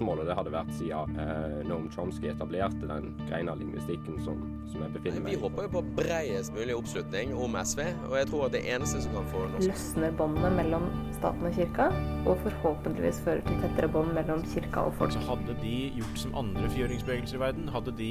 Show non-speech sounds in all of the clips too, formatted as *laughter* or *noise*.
For det hadde vært siden eh, Noam Chomsky etablerte den greina av lingvistikken som, som jeg befinner meg i. Vi håper jo på breiest mulig oppslutning om SV, og jeg tror at det eneste som kan få norsk løsner båndet mellom staten og kirka, og forhåpentligvis fører til tettere bånd mellom kirka og folk. Så hadde de gjort som andre fjøringsbevegelser i verden, hadde de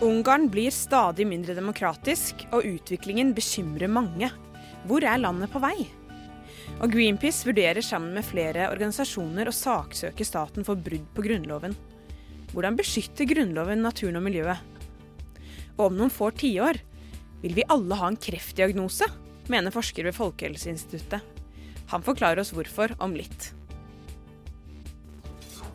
Ungarn blir stadig mindre demokratisk, og utviklingen bekymrer mange. Hvor er landet på vei? Og Greenpeace vurderer sammen med flere organisasjoner å saksøke staten for brudd på Grunnloven. Hvordan beskytter Grunnloven naturen og miljøet? Og om noen få tiår vil vi alle ha en kreftdiagnose, mener forsker ved Folkehelseinstituttet. Han forklarer oss hvorfor om litt.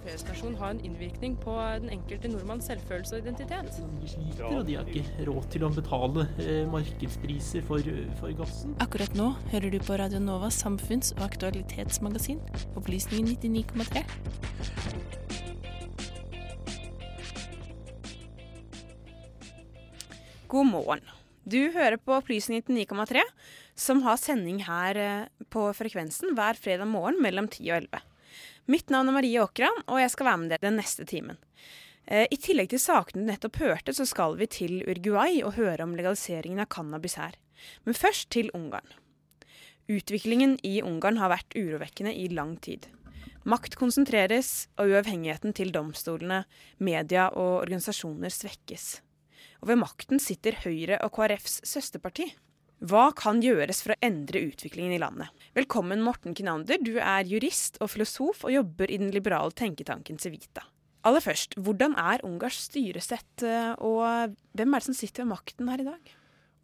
Fredsstasjon har en innvirkning på den enkelte nordmanns selvfølelse og identitet. De sliter, og de har ikke råd til å betale eh, markedspriser for, for gassen. Akkurat nå hører du på Radio Novas samfunns- og aktualitetsmagasin, Opplysningen 99,3. God morgen. Du hører på Opplysning 99,3, som har sending her eh, på frekvensen hver fredag morgen mellom 10 og 11. Mitt navn er Marie Åkran, og jeg skal være med dere den neste timen. Eh, I tillegg til sakene du nettopp hørte, så skal vi til Uruguay og høre om legaliseringen av cannabis her. Men først til Ungarn. Utviklingen i Ungarn har vært urovekkende i lang tid. Makt konsentreres, og uavhengigheten til domstolene, media og organisasjoner svekkes. Og ved makten sitter Høyre og KrFs søsterparti. Hva kan gjøres for å endre utviklingen i landet? Velkommen, Morten Kinander. Du er jurist og filosof og jobber i den liberale tenketanken Civita. Aller først, hvordan er Ungarns styresett, eh, og hvem er det som sitter ved makten her i dag?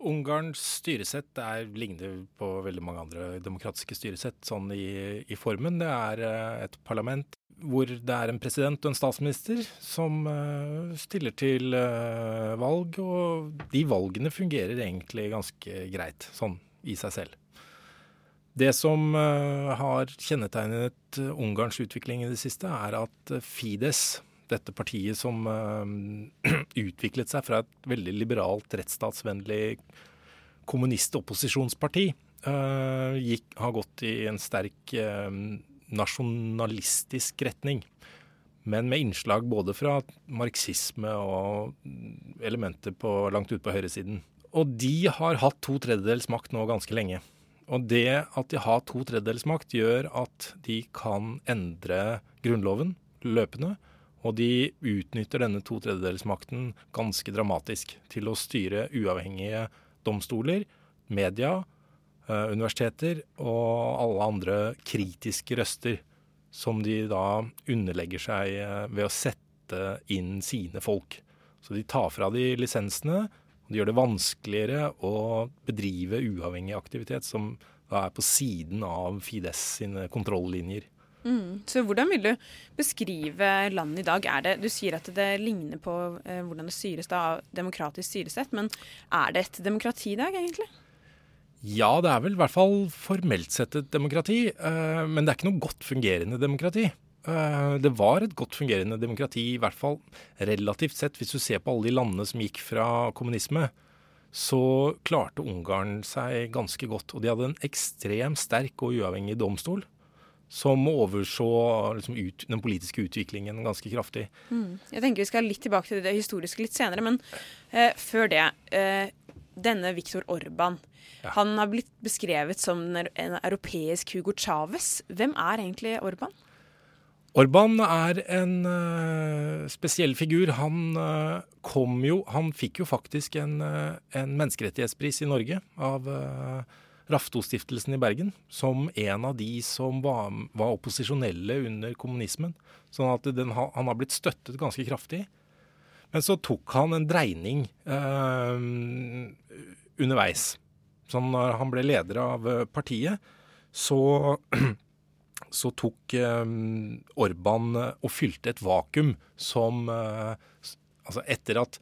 Ungarns styresett er, ligner på veldig mange andre demokratiske styresett sånn i, i formen. Det er eh, et parlament hvor det er en president og en statsminister som eh, stiller til eh, valg, og de valgene fungerer egentlig ganske greit, sånn i seg selv. Det som eh, har kjennetegnet Ungarns utvikling i det siste, er at Fides, dette partiet som *clears throat* utviklet seg fra et veldig liberalt, rettsstatsvennlig kommunistopposisjonsparti, har gått i en sterk nasjonalistisk retning. Men med innslag både fra marxisme og elementer på, langt ute på høyresiden. Og de har hatt to tredjedels makt nå ganske lenge. Og det at de har to tredjedels makt, gjør at de kan endre Grunnloven løpende. Og de utnytter denne to tredjedelsmakten ganske dramatisk til å styre uavhengige domstoler, media, universiteter og alle andre kritiske røster som de da underlegger seg ved å sette inn sine folk. Så de tar fra de lisensene, og de gjør det vanskeligere å bedrive uavhengig aktivitet som da er på siden av Fides sine kontrollinjer. Mm. Så hvordan vil du beskrive landet i dag? Det, du sier at det ligner på eh, hvordan det styres av demokratisk styresett, men er det et demokrati i dag, egentlig? Ja, det er vel i hvert fall formelt sett et demokrati, uh, men det er ikke noe godt fungerende demokrati. Uh, det var et godt fungerende demokrati, i hvert fall relativt sett. Hvis du ser på alle de landene som gikk fra kommunisme, så klarte Ungarn seg ganske godt. Og de hadde en ekstremt sterk og uavhengig domstol som overså liksom, ut, den politiske utviklingen ganske kraftig. Mm. Jeg tenker Vi skal litt tilbake til det historiske litt senere, men eh, før det. Denne Viktor Orban. Ja. Han har blitt beskrevet som en europeisk Hugo Chávez. Hvem er egentlig Orban? Orban er en uh, spesiell figur. Han uh, kom jo Han fikk jo faktisk en, uh, en menneskerettighetspris i Norge av Raftostiftelsen i Bergen som en av de som var, var opposisjonelle under kommunismen. Sånn at den, han har blitt støttet ganske kraftig. Men så tok han en dreining eh, underveis. Så når han ble leder av eh, partiet, så, *clears throat* så tok eh, Orban og fylte et vakuum som Altså etter at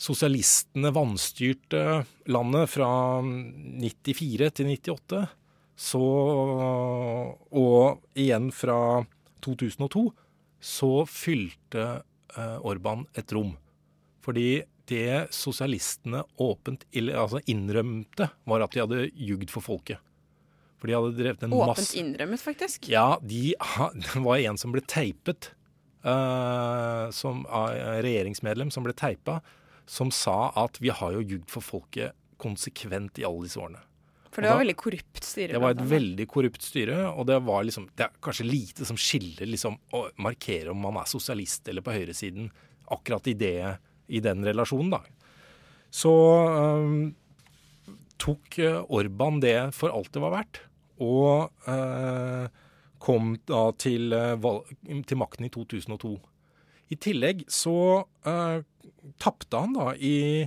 sosialistene vanstyrte landet fra 94 til 98, så Og igjen fra 2002, så fylte Orban et rom. Fordi det sosialistene åpent altså innrømte, var at de hadde jugd for folket. For de hadde drevet en masse Åpent innrømmet, faktisk. Ja, de, *laughs* det var en som ble teipet. eh, som av regjeringsmedlem som ble teipa, som sa at vi har jo jugd for folket konsekvent i alle disse årene. For det var da- veldig korrupt styre. det var et veldig korrupt styre, og det var liksom Det er kanskje lite som skiller liksom å markere om man er sosialist eller på høyresiden akkurat i det i den relasjonen, da. Så um, tok øh, Orban det for alt det var verdt, og uh, kom da til, val- til makten i 2002. I tillegg så uh, tapte han da i,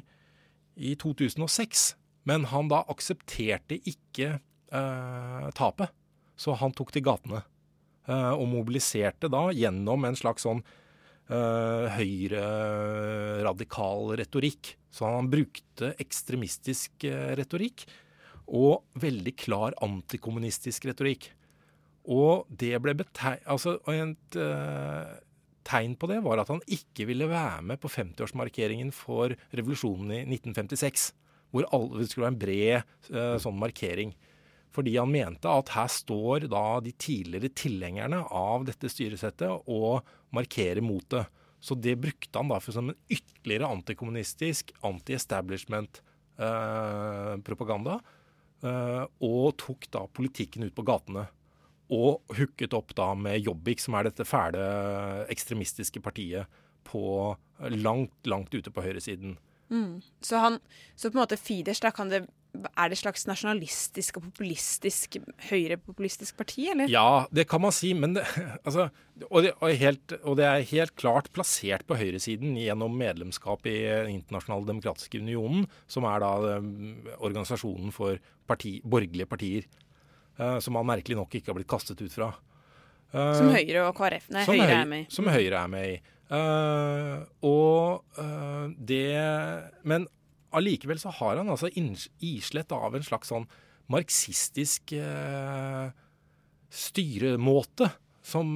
i 2006, men han da aksepterte ikke eh, tapet. Så han tok til gatene eh, og mobiliserte da gjennom en slags sånn eh, høyre-radikal retorikk. Så han brukte ekstremistisk eh, retorikk og veldig klar antikommunistisk retorikk. Og det ble beteg... Altså, et eh, tegn på det var at han ikke ville være med på 50-årsmarkeringen for revolusjonen i 1956. Hvor alle, det skulle være en bred eh, sånn markering. Fordi han mente at her står da de tidligere tilhengerne av dette styresettet og markerer mot det. Så det brukte han da for som en ytterligere antikommunistisk, anti-establishment-propaganda. eh, og tok da politikken ut på gatene. Og hooket opp da med Jobbik, som er dette fæle ekstremistiske partiet på langt, langt ute på høyresiden. Mm. Så, han, så på en måte Fidesz, da kan det Er det et slags nasjonalistisk og populistisk høyrepopulistisk parti, eller? Ja, det kan man si, men det, *laughs* altså, og, det, og, helt, og det er helt klart plassert på høyresiden gjennom medlemskap i Den internasjonale demokratiske unionen, som er da um, organisasjonen for parti, borgerlige partier. Uh, som man merkelig nok ikke har blitt kastet ut fra. Uh, Som Høyre og KrF Nei, som Høyre er med i. Som Høyre er med i. Eh, og uh, det Men allikevel så har han altså islett av en slags sånn marxistisk uh, styremåte som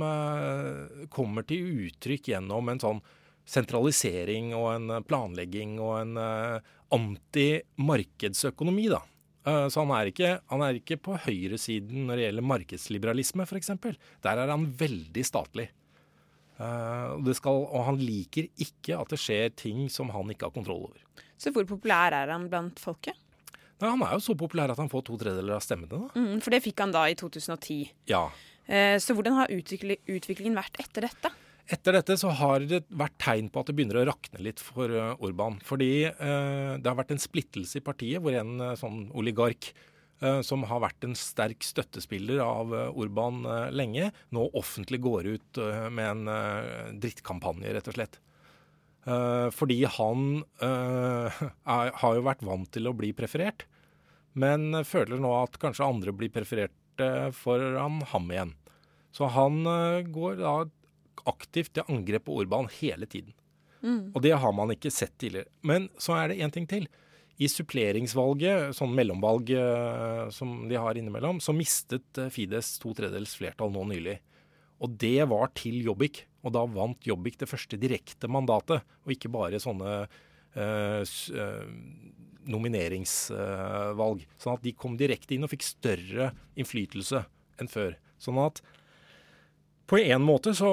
kommer til uttrykk gjennom en sånn sentralisering og en planlegging og en anti-markedsøkonomi, da. Så han er, ikke, han er ikke på høyresiden når det gjelder markedsliberalisme, f.eks. Der er han veldig statlig. Eh, skal, og han liker ikke at det skjer ting som han ikke har kontroll over. Så hvor populær er han blant folket? Nei, han er jo så populær at han får to tredjedeler av stemmene. Mm, for det fikk han da i 2010. Ja. Eh, så hvordan har utvikli utviklingen vært etter dette? Etter dette så har det vært tegn på at det begynner å rakne litt for Orban. Fordi eh, det har vært en splittelse i partiet, hvor en sånn oligark som har vært en sterk støttespiller av eh, Orban eh, lenge, nå offentlig går ut eh, med en eh, drittkampanje, rett og slett. Eh, fordi han eh, *laughs* er, har jo vært vant til å bli preferert, men føler nå at kanskje andre blir preferert eh, foran ham igjen. Så han eh, går da aktivt til angrep på Orban hele tiden. Mm. Og det har man ikke sett tidligere. Men så er det én ting til. I suppleringsvalget, sånn mellomvalg eh, som de har innimellom, så mistet eh, Fides to tredjedels flertall nå nylig. Og det var til Jobbik. Og da vant Jobbik det første direkte mandatet, og ikke bare sånne eh, eh, nomineringsvalg. sånn at de kom direkte inn og fikk større innflytelse enn før. Sånn at på en måte så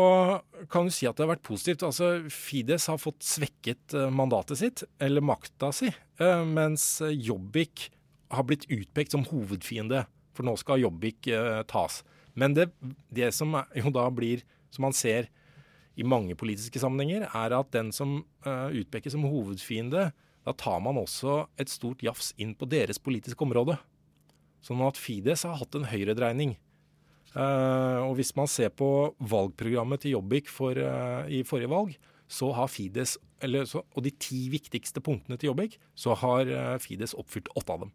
kan du si at det har vært positivt. Altså Fides har fått svekket eh, mandatet sitt, eller makta si, eh, mens Jobbik har blitt utpekt som hovedfiende. For nå skal Jobbik eh, tas. Men det, det som jo da blir, som man ser i mange politiske sammenhenger, er at den som eh, utpekes som hovedfiende, da tar man også et stort jafs inn på deres politiske område. Sånn at Fides har hatt en høyredreining. Eh, og hvis man ser på valgprogrammet til Jobbik for, eh, i forrige valg, så har Fides, eller, så, og de ti viktigste punktene til Jobbik, så har eh, Fides oppfylt åtte av dem.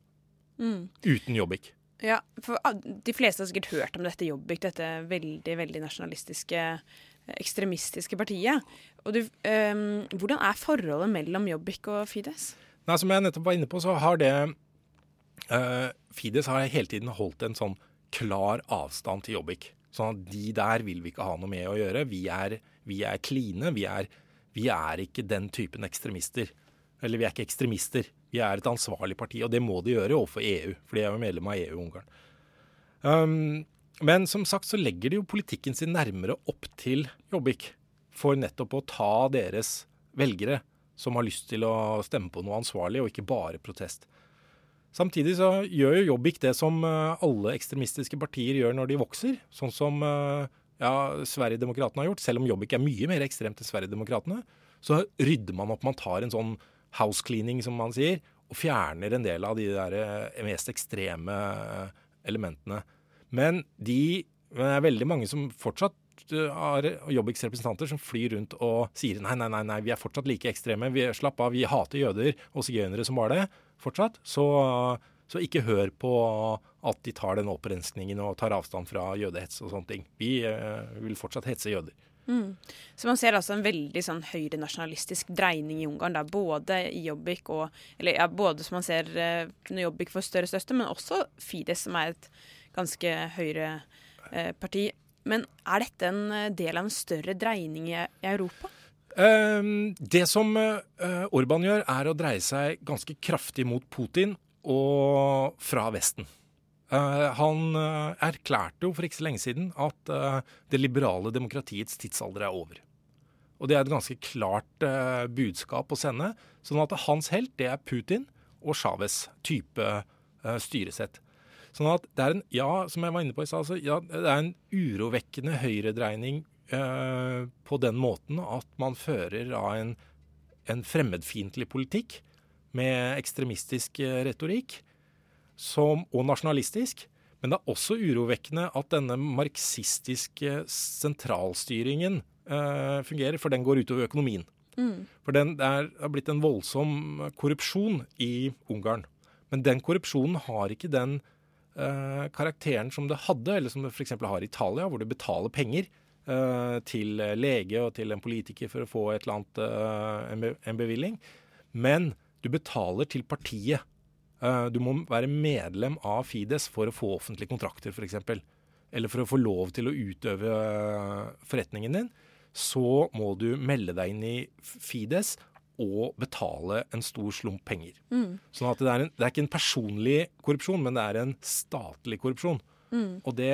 Mm. Uten Jobbik. Ja, for ah, De fleste har sikkert hørt om dette Jobbik, dette veldig veldig nasjonalistiske, ekstremistiske partiet. Og du, um, Hvordan er forholdet mellom Jobbik og Fides? Nei, Som jeg nettopp var inne på, så har det uh, Fides har hele tiden holdt en sånn klar avstand til Jobbik. Sånn at de der vil vi ikke ha noe med å gjøre. Vi er, kline. Vi er, vi er ikke den typen ekstremister. Eller vi er ikke ekstremister. Vi er et ansvarlig parti, og det må de gjøre overfor EU, for de er jo medlem av EU, Ungarn. Um, men som sagt så legger de jo politikken sin nærmere opp til Jobbik, for nettopp å ta deres velgere som har lyst til å stemme på noe ansvarlig, og ikke bare protest. Samtidig så gjør jo Jobbik det som eh, alle ekstremistiske partier gjør når de vokser, sånn som eh, ja, Sverigedemokraterna har gjort. Selv om Jobbik er mye mer ekstremt enn Sverigedemokraterna, så rydder man opp. Man tar en sånn house cleaning, som man sier, og fjerner en del av de der eh, mest ekstreme elementene. Men de det er veldig mange som fortsatt har Jobbiks representanter som flyr rundt og sier nei, nei, nei, nei vi er fortsatt like ekstreme. Vi, slapp av, vi hater jøder og sigøynere som var det fortsatt. Så, så, ikke hør på at de tar den opprenskningen og tar avstand fra jødehets og sånne ting. Vi uh, vil fortsatt hetse jøder. Mm. Så man ser altså en veldig sånn høyrenasjonalistisk dreining i Ungarn, da, både i Jobbik og Eller ja, både som man ser uh, når Jobbik får større støtte, men også Fides, som er et ganske høyre eh, parti. men er dette en del av en større dreining i, i Europa? Uh, det som Orban gjør, er å dreie seg ganske kraftig mot Putin og fra Vesten. Uh, han uh, erklærte jo for ikke så lenge siden at det liberale demokratiets tidsalder er over. Og det er et ganske klart budskap å sende. Sånn at hans helt, det er Putin og Chávez type styresett. Sånn at det er en, ja, som jeg var inne på i stad, altså, ja, det er en urovekkende høyredreining på den måten at man fører av en, en fremmedfiendtlig politikk med ekstremistisk retorikk som, og nasjonalistisk. Men det er også urovekkende at denne marxistiske sentralstyringen eh, fungerer, for den går utover økonomien. Mm. For den, det er, har blitt en voldsom korrupsjon i Ungarn. Men den korrupsjonen har ikke den eh, karakteren som det hadde, eller som det f.eks. har i Italia, hvor du betaler penger eh, til lege og til en politiker for å få et eller annet, eh, en, bevilling. Men du betaler til partiet. Eh, du må være medlem av Fides for å få offentlige kontrakter, f.eks. Eller for å få lov til å utøve eh, forretningen din. Så må du melde deg inn i Fides og betale en stor slump penger. Mm. Sånn at det er, en, det er, ikke en personlig korrupsjon, men det er en statlig korrupsjon. Mm. Og det,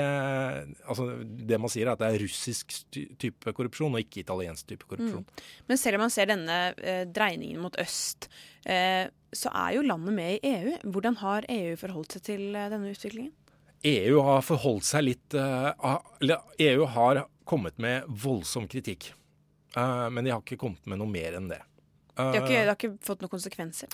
altså, det man sier, er at det er russisk type korrupsjon, og ikke italiensk type korrupsjon. Mm. Men selv om man ser denne eh, dreiningen mot øst, eh, så er jo landet med i EU. Hvordan har EU forholdt seg til eh, denne utviklingen? EU har forholdt seg litt EU har kommet med voldsom kritikk. Uh, men de har ikke kommet med noe mer enn det. De, har ikke, de har ikke fått noen konsekvenser?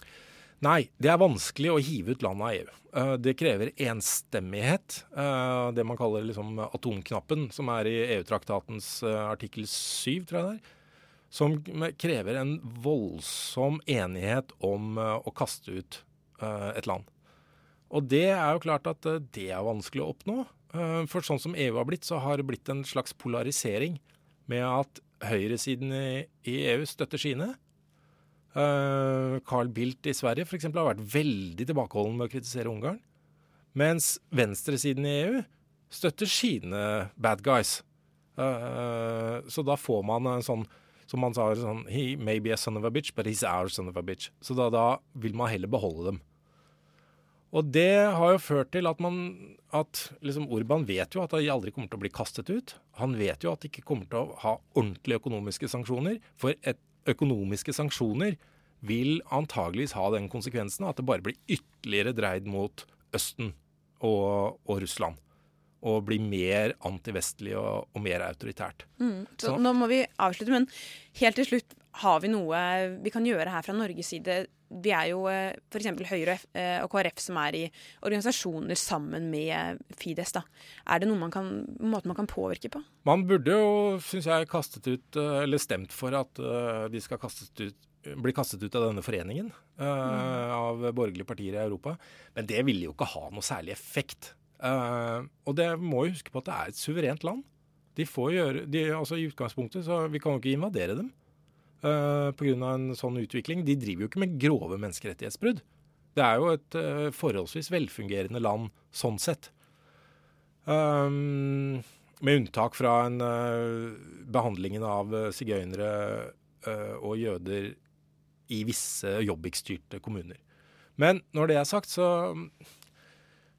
Nei, det er vanskelig å hive ut landet av EU. Uh, det krever enstemmighet. Uh, det man kaller liksom atomknappen, som er i EU-traktatens uh, artikkel 7, tror jeg det er. Som krever en voldsom enighet om å kaste ut et land. Og det er jo klart at det er vanskelig å oppnå. for sånn som EU har blitt, så har det blitt en slags polarisering med at høyresiden i, EU støtter sine, Carl Bildt i Sverige eksempel, har vært veldig tilbakeholden med å kritisere Ungarn. Mens venstresiden i EU støtter sine bad guys. Uh, så da får man en sånn som man sa sånn He may be a son of a bitch, but he's our son of a bitch. Så da, da vil man heller beholde dem. Og det har jo ført til at man at liksom Orban vet jo at de aldri kommer til å bli kastet ut. Han vet jo at de ikke kommer til å ha ordentlige økonomiske sanksjoner. For et økonomiske sanksjoner vil antageligvis ha den konsekvensen at det bare blir ytterligere dreid mot Østen og, og Russland. Og blir mer antivestlig og, og mer autoritært. Mm. Så, så, nå må vi avslutte, men helt til slutt. Har vi noe vi kan gjøre her fra Norges side? Vi er jo eh, f.eks. Høyre eh, og KrF som er i organisasjoner sammen med Fides. da. Er det noen man kan, måte man kan påvirke på? Man burde jo, syns jeg, kastet ut, eh, eller stemt for at de skal ut, bli kastet ut av denne foreningen mm. av borgerlige partier i Europa. Men det ville jo ikke ha noe særlig effekt. Og det må jo huske på at det er et suverent land. De får gjøre, de, altså I utgangspunktet så vi kan jo ikke invadere dem uh, eh, pga. en sånn utvikling. De driver jo ikke med grove menneskerettighetsbrudd. Det er jo et uh, forholdsvis velfungerende land sånn sett. Um, med unntak fra en, uh, behandlingen av sigøynere uh, og jøder i visse Jobbik-styrte kommuner. Men når det er sagt, så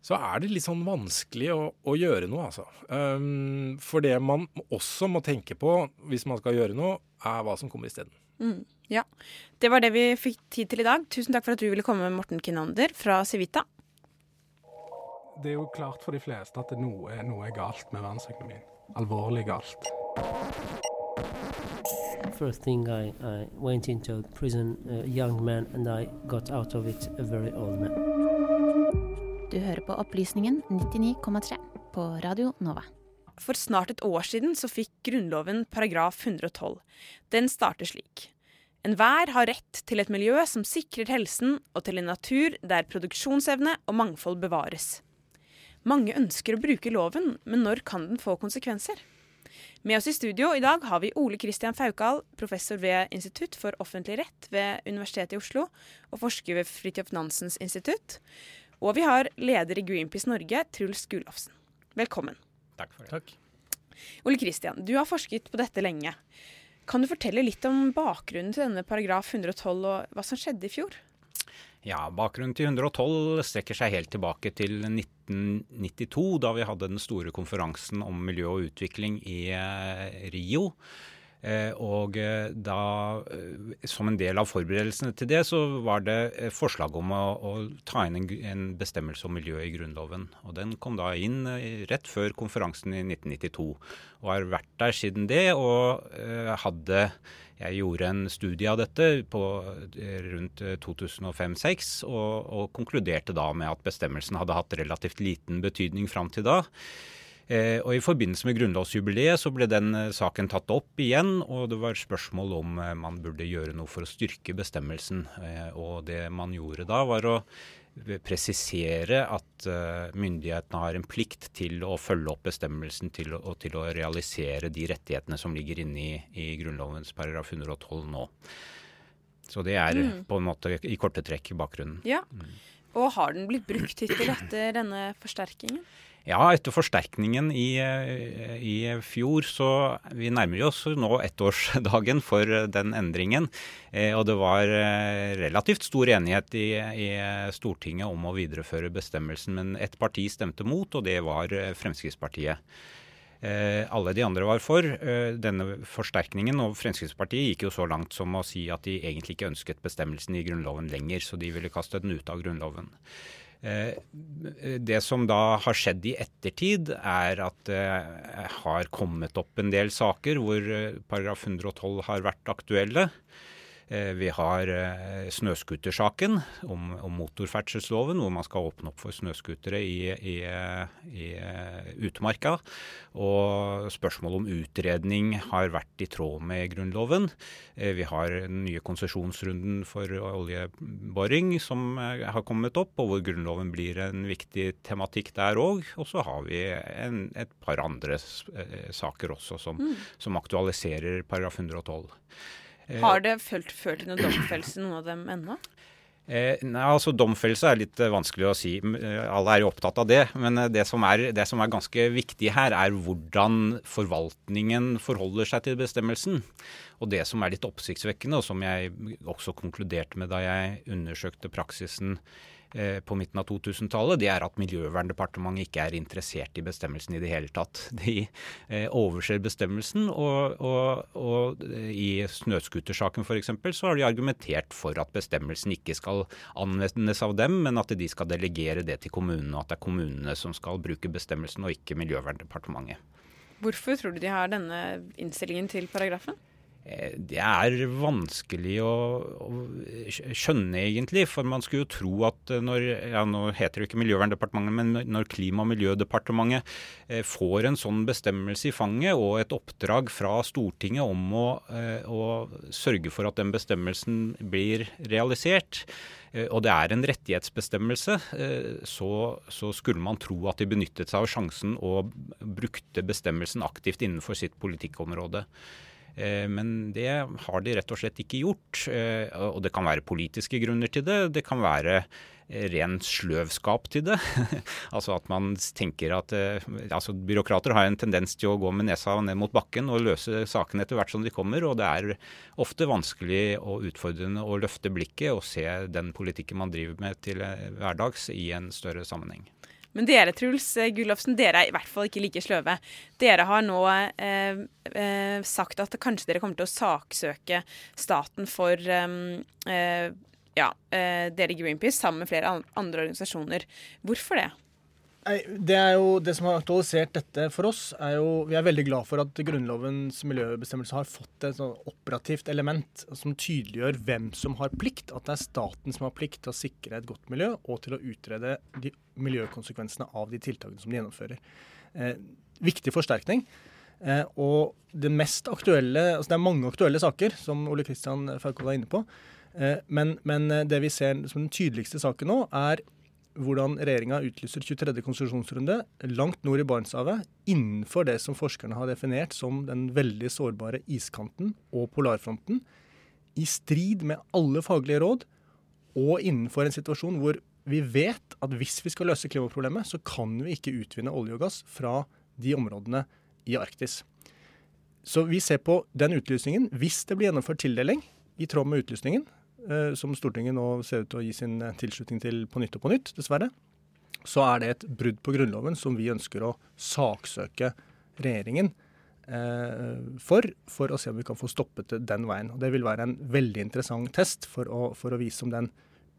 så er det litt sånn vanskelig å, å gjøre noe, altså. Um, for det man også må tenke på hvis man skal gjøre noe, er hva som kommer isteden. Mm, ja. Det var det vi fikk tid til i dag. Tusen takk for at du ville komme, Morten Kinander fra Civita. Det er jo klart for de fleste at noe, noe er galt med verdensøkonomien. Alvorlig galt. First thing I, I went into prison, a young man, and I got out of it a very old man. Du hører på Opplysningen 99,3 på Radio Nova. For snart et år siden så fikk Grunnloven paragraf 112. Den starter slik. Enhver har rett til et miljø som sikrer helsen, og til en natur der produksjonsevne og mangfold bevares. Mange ønsker å bruke loven, men når kan den få konsekvenser? Med oss i studio i dag har vi Ole Kristian Faukal, professor ved Institutt for offentlig rett ved Universitetet i Oslo, og forsker ved Fridtjof Nansens institutt. Og vi har leder i Greenpeace Norge, Truls Gulofsen. Velkommen. Takk for det. Takk. Ole Kristian, du har forsket på dette lenge. Kan du fortelle litt om bakgrunnen til denne paragraf 112 og hva som skjedde i fjor? Ja, Bakgrunnen til 112 strekker seg helt tilbake til 1992, da vi hadde den store konferansen om miljø og utvikling i eh, Rio. Eh, og eh, da, eh, som en del av forberedelsene til det, så var det forslag om å, å ta inn en, en, bestemmelse om miljø i Grunnloven. Og den kom da inn rett før konferansen i 1992. Og har vært der siden det, og hadde jeg gjorde en studie av dette på rundt 2005-2006, og, og konkluderte da med at bestemmelsen hadde hatt relativt liten betydning fram til da. Eh, og I forbindelse med grunnlovsjubileet så ble den eh, saken tatt opp igjen, og det var spørsmål om eh, man burde gjøre noe for å styrke bestemmelsen. Og det man gjorde da, var å presisere at myndighetene har en plikt til å følge opp bestemmelsen til, og til å realisere de rettighetene som ligger inne i, i Grunnlovens paragraf 112 nå. Så det er mm. på en måte i korte trekk bakgrunnen. Ja. Og har den blitt brukt hittil etter denne forsterkingen? Ja, etter forsterkningen i, eh, i, fjor, så vi nærmer oss nå ettårsdagen for den endringen. Eh, og det var eh, relativt stor enighet i, i, Stortinget om å videreføre bestemmelsen, men ett parti stemte mot, og det var Fremskrittspartiet. Alle de andre var for denne forsterkningen, og Fremskrittspartiet gikk jo så langt som å si at de egentlig ikke ønsket bestemmelsen i Grunnloven lenger, så de ville kaste den ut av Grunnloven. Eh, det som da har skjedd i ettertid, er at det har kommet opp en del saker hvor eh, paragraf 112 har vært aktuelle. Eh, vi har eh, snøscootersaken om, om motorferdselsloven, hvor man skal åpne opp for snøscootere i, i, i, eh, utmarka. Og spørsmålet om utredning har vært i tråd med Grunnloven. Vi har den nye konsesjonsrunden for oljeboring som har kommet opp, og hvor Grunnloven blir en viktig tematikk der òg. Og så har vi en, et par andre saker også som, mm. som aktualiserer paragraf 112. Eh, Har det ført, ført til noen domfellelse, noen av dem ennå? Eh, nei, altså Domfellelse er litt eh, vanskelig å si. Eh, alle er jo opptatt av det. Men det som, er, det som, er, ganske viktig her, er hvordan forvaltningen forholder seg til bestemmelsen. Og det som er litt oppsiktsvekkende, og som jeg også konkluderte med da jeg undersøkte praksisen på midten av 2000-tallet, det er at Miljøverndepartementet ikke er interessert i bestemmelsen i det hele tatt. *laughs* De eh, overser bestemmelsen, og, og, og i snøscootersaken f.eks. så har de argumentert for at bestemmelsen ikke skal anvendes av dem, men at de skal delegere det til kommunene, og at det er kommunene som skal bruke bestemmelsen, og ikke Miljøverndepartementet. Hvorfor tror du de har denne innstillingen til paragrafen? Eh, det er vanskelig å, å, skjønne, egentlig. For man skulle jo tro at når ja, Nå heter det ikke Miljøverndepartementet, men når Klima- og miljødepartementet eh, får en sånn bestemmelse i fanget og et oppdrag fra Stortinget om å, eh, å sørge for at den bestemmelsen blir realisert, eh, og det er en rettighetsbestemmelse, eh, så, så, skulle man tro at de benyttet seg av sjansen og brukte bestemmelsen aktivt innenfor sitt politikkområde. Eh, men det har de rett og slett ikke gjort. Eh, og det kan være politiske grunner til det. Det kan være eh, ren sløvskap til det. *laughs* altså at man tenker at altså Byråkrater har en tendens til å gå med nesa ned mot bakken og løse sakene etter hvert som de kommer. Og det er ofte vanskelig og utfordrende å løfte blikket og se den politikken man driver med til hverdags i en større sammenheng. Men dere, Truls Gullofsen, dere er i hvert fall ikke like sløve. Dere har nå eh, eh, sagt at kanskje dere kommer til å saksøke staten for eh, ja, eh, dere i Greenpeace sammen med flere andre organisasjoner. Hvorfor det? Det er jo det som har aktualisert dette for oss, er jo Vi er veldig glad for at Grunnlovens miljøbestemmelse har fått et sånn operativt element som tydeliggjør hvem som har plikt. At det er staten som har plikt til å sikre et godt miljø og til å utrede de miljøkonsekvensene av de tiltakene som de gjennomfører. Eh, viktig forsterkning. Eh, og det mest aktuelle altså Det er mange aktuelle saker, som Ole Kristian Fauko var inne på. Eh, men, men det vi ser som den tydeligste saken nå, er hvordan regjeringa utlyser 23. konsesjonsrunde langt nord i Barentshavet, innenfor det som forskerne har definert som den veldig sårbare iskanten og polarfronten, i strid med alle faglige råd, og innenfor en situasjon hvor vi vet at hvis vi skal løse klimaproblemet, så kan vi ikke utvinne olje og gass fra de områdene i Arktis. Så vi ser på den utlysningen. Hvis det blir gjennomført tildeling i tråd med utlysningen, som Stortinget nå ser ut til å gi sin eh, tilslutning til på nytt og på nytt, dessverre, så er det et brudd på Grunnloven som vi ønsker å saksøke regjeringen eh, for, for å se om vi kan få stoppet det den veien. Og Det vil være en veldig interessant test for å, for å vise om den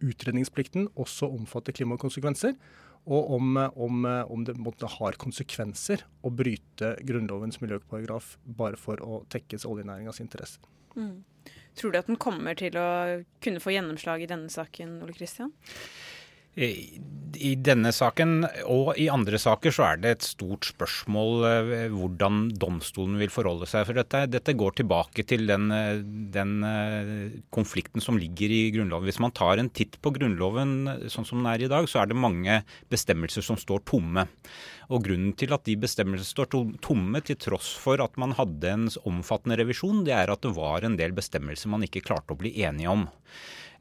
utredningsplikten også omfatter klimakonsekvenser, og om, om, om det måtte har konsekvenser å bryte Grunnlovens miljøparagraf bare for å tekkes oljenæringas interesser. Mm. Tror du at den kommer til å kunne få gjennomslag i denne saken, Ole Kristian? I denne saken og i andre saker så er det et stort spørsmål eh, hvordan domstolen vil forholde seg. For dette, dette går tilbake til den, eh, den, eh, konflikten som ligger i Grunnloven. Hvis man tar en titt på Grunnloven sånn som den er i dag, så er det mange bestemmelser som står tomme. Og Grunnen til at de bestemmelsene står tomme, til tross for at man hadde en omfattende revisjon, det er at det var en del bestemmelser man ikke klarte å bli enige om.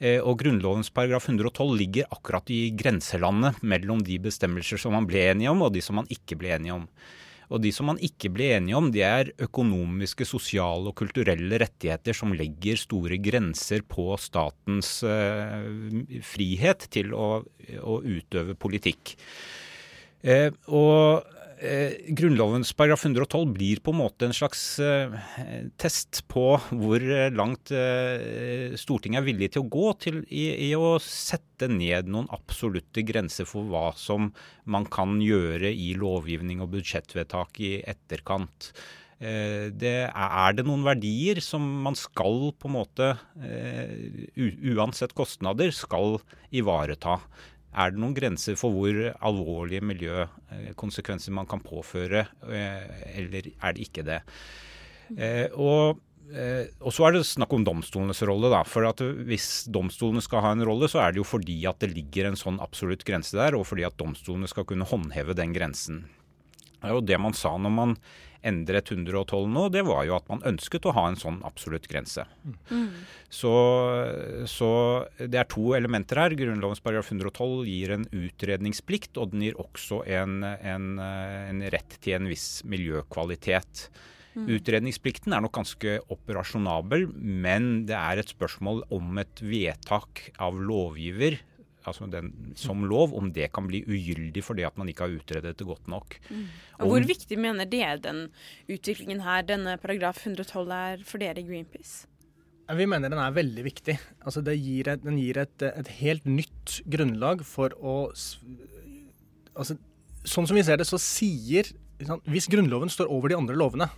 Eh, og Grunnlovens paragraf 112 ligger akkurat i grenselandet mellom de bestemmelser som man ble enige om, og de som man ikke ble enige om. Og de som man ikke ble enige om, det er økonomiske, sosiale og kulturelle rettigheter som legger store grenser på statens uh, frihet til å, å utøve politikk. Uh, og eh, Grunnlovens paragraf 112 blir på en måte en slags eh, test på hvor langt eh, Stortinget er villig til å gå til, i, i, å sette ned noen absolutte grenser for hva som man kan gjøre i lovgivning og budsjettvedtak i etterkant. Eh, det er det noen verdier som man skal på en måte, eh, uansett kostnader, skal ivareta. Er det noen grenser for hvor alvorlige miljøkonsekvenser man kan påføre, eh, eller er det ikke det? Eh, og, eh, og så er det snakk om domstolenes rolle. Da. For at Hvis domstolene skal ha en rolle, så er det jo fordi at det ligger en sånn absolutt grense der, og fordi at domstolene skal kunne håndheve den grensen. Det er jo det man sa når man endret 112 nå, det var jo at man ønsket å ha en sånn absolutt grense. Mm. Så, så, det er to elementer her. Grunnlovens paragraf 112 gir en utredningsplikt, og den gir også en, en, en rett til en viss miljøkvalitet. Mm. Utredningsplikten er nok ganske operasjonabel, men det er et spørsmål om et vedtak av lovgiver altså den, som lov, om det kan bli ugyldig fordi at man ikke har utredet det godt nok. Mm. Og Hvor viktig mener dere den utviklingen her, denne paragraf 112 er for dere i Greenpeace? Vi mener den er veldig viktig. Altså gir et, den gir et, et, helt nytt grunnlag for å altså, Sånn som vi ser det, så sier Hvis Grunnloven står over de andre lovene,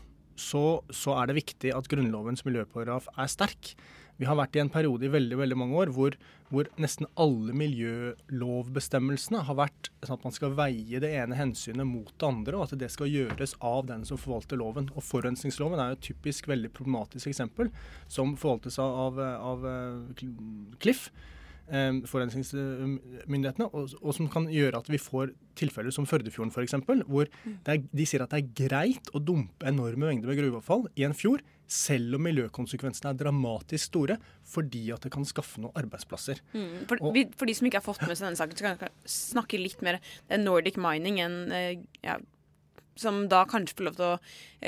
så, så er det viktig at Grunnlovens miljøparagraf er sterk. Vi har vært i en periode i veldig veldig mange år hvor, hvor nesten alle miljølovbestemmelsene har vært sånn at man skal veie det ene hensynet mot det andre, og at det skal gjøres av den som forvalter loven. Og Forurensningsloven er jo et typisk veldig problematisk eksempel, som forvaltes av, av, av Cliff eh, forurensningsmyndighetene, og, og, som kan gjøre at vi får tilfeller som Førdefjorden f.eks., hvor er, de sier at det er greit å dumpe enorme mengder med gruveavfall i en fjord, selv om miljøkonsekvensene er dramatisk store, fordi at det kan skaffe noen arbeidsplasser. Mm, for, og, vi, for, de som ikke har fått med seg denne saken, så kan jeg snakke litt mer Det er Nordic Mining, en eh, ja, som da kanskje får lov til å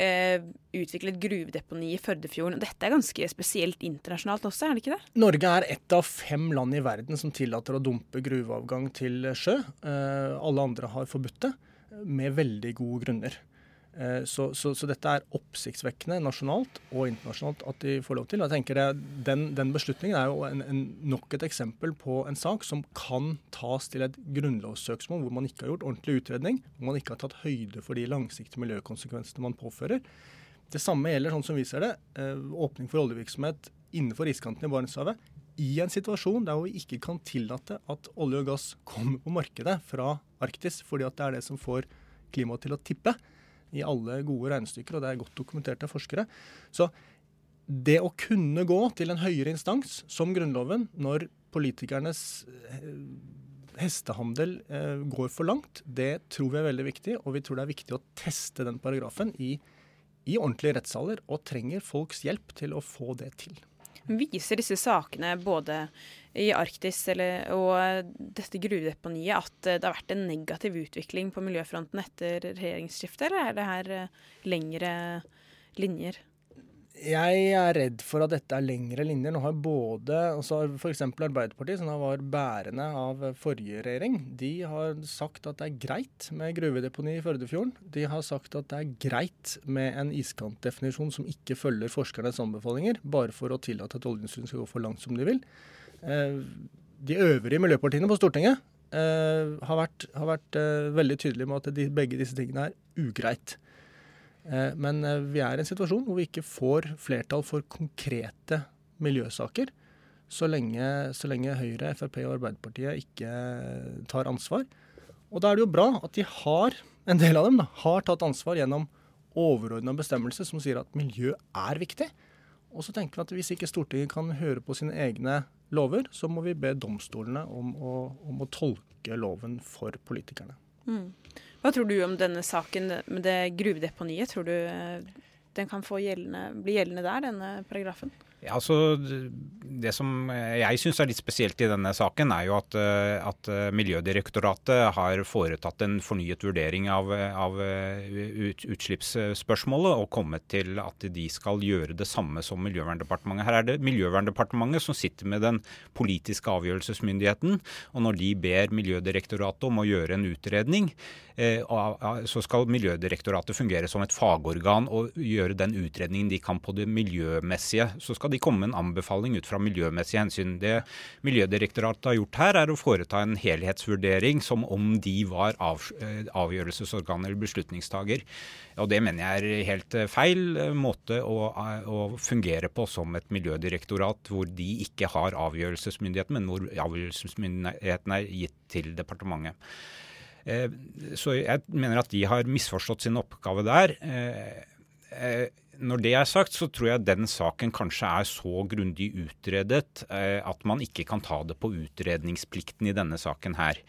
eh, utvikle et gruvedeponi i Førdefjorden. Dette er ganske spesielt internasjonalt også, er det ikke det? Norge er ett av fem land i verden som tillater å dumpe gruveavgang til sjø. Eh, alle andre har forbudt det, med veldig gode grunner. Eh, så, så, så, dette er oppsiktsvekkende nasjonalt og internasjonalt at de får lov til. Jeg tenker det, den, den, beslutningen er jo en, en, nok et eksempel på en sak som kan tas til et grunnlovssøksmål hvor man ikke har gjort ordentlig utredning, hvor man ikke har tatt høyde for de langsiktige miljøkonsekvensene man påfører. Det samme gjelder, sånn som vi ser det, eh, åpning for oljevirksomhet innenfor iskanten i Barentshavet. I en situasjon der vi ikke kan tillate at olje og gass kommer på markedet fra Arktis, fordi det er det som får klimaet til å tippe i alle gode regnestykker, og det er godt dokumentert av forskere. Så det å kunne gå til en høyere instans, som Grunnloven, når politikernes eh, hestehandel eh, går for langt, det tror vi er veldig viktig. Og vi tror det er viktig å teste den paragrafen i, i ordentlige rettssaler, og trenger folks hjelp til å få det til. Viser disse sakene både i Arktis eller, og dette gruvedeponiet at det har vært en negativ utvikling på miljøfronten etter regjeringsskiftet, eller er det her eh, lengre linjer? Jeg er redd for at dette er lengre linjer. Nå har både f.eks. Arbeiderpartiet, som var bærende av forrige regjering, de har sagt at det er greit med gruvedeponi i Førdefjorden. De har sagt at det er greit med en iskantdefinisjon som ikke følger forskernes anbefalinger, bare for å tillate at oljeindustrien skal gå for langt som de vil. Eh, de øvrige miljøpartiene på Stortinget eh, har vært, har vært eh, veldig tydelige med at de, begge disse tingene er ugreit. Men vi er i en situasjon hvor vi ikke får flertall for konkrete miljøsaker så lenge, så lenge Høyre, Frp og Arbeiderpartiet ikke tar ansvar. Og da er det jo bra at de har, en del av dem da, har tatt ansvar gjennom overordna bestemmelse som sier at miljø er viktig. Og så tenker vi at hvis ikke Stortinget kan høre på sine egne lover, så må vi be domstolene om å, om å tolke loven for politikerne. Mm. Hva tror du om denne saken med det gruvedeponiet? Tror du eh, den kan gjeldende, bli gjeldende der, denne paragrafen? Ja, altså, det som jeg syns er litt spesielt i denne saken, er jo at, eh, at Miljødirektoratet har foretatt en fornyet vurdering av, av ut, utslippsspørsmålet og kommet til at de skal gjøre det samme som Miljøverndepartementet. Her er det Miljøverndepartementet som sitter med den politiske avgjørelsesmyndigheten. Og når de ber Miljødirektoratet om å gjøre en utredning, Eh, så skal Miljødirektoratet fungere som et fagorgan og gjøre den utredningen de kan på det miljømessige. Så skal de komme med en anbefaling ut fra miljømessige hensyn. Det Miljødirektoratet har gjort her, er å foreta en helhetsvurdering som om de var av, eh, avgjørelsesorgan eller beslutningstaker. Og Det mener jeg er helt eh, feil måte å, å, fungere på som et miljødirektorat, hvor de ikke har avgjørelsesmyndigheten, men hvor avgjørelsesmyndigheten er gitt til departementet. Eh, så jeg mener at de har misforstått sin oppgave der. Eh, eh, når det er sagt, så tror jeg den saken kanskje er så grundig utredet at man ikke kan ta det på utredningsplikten i denne saken her.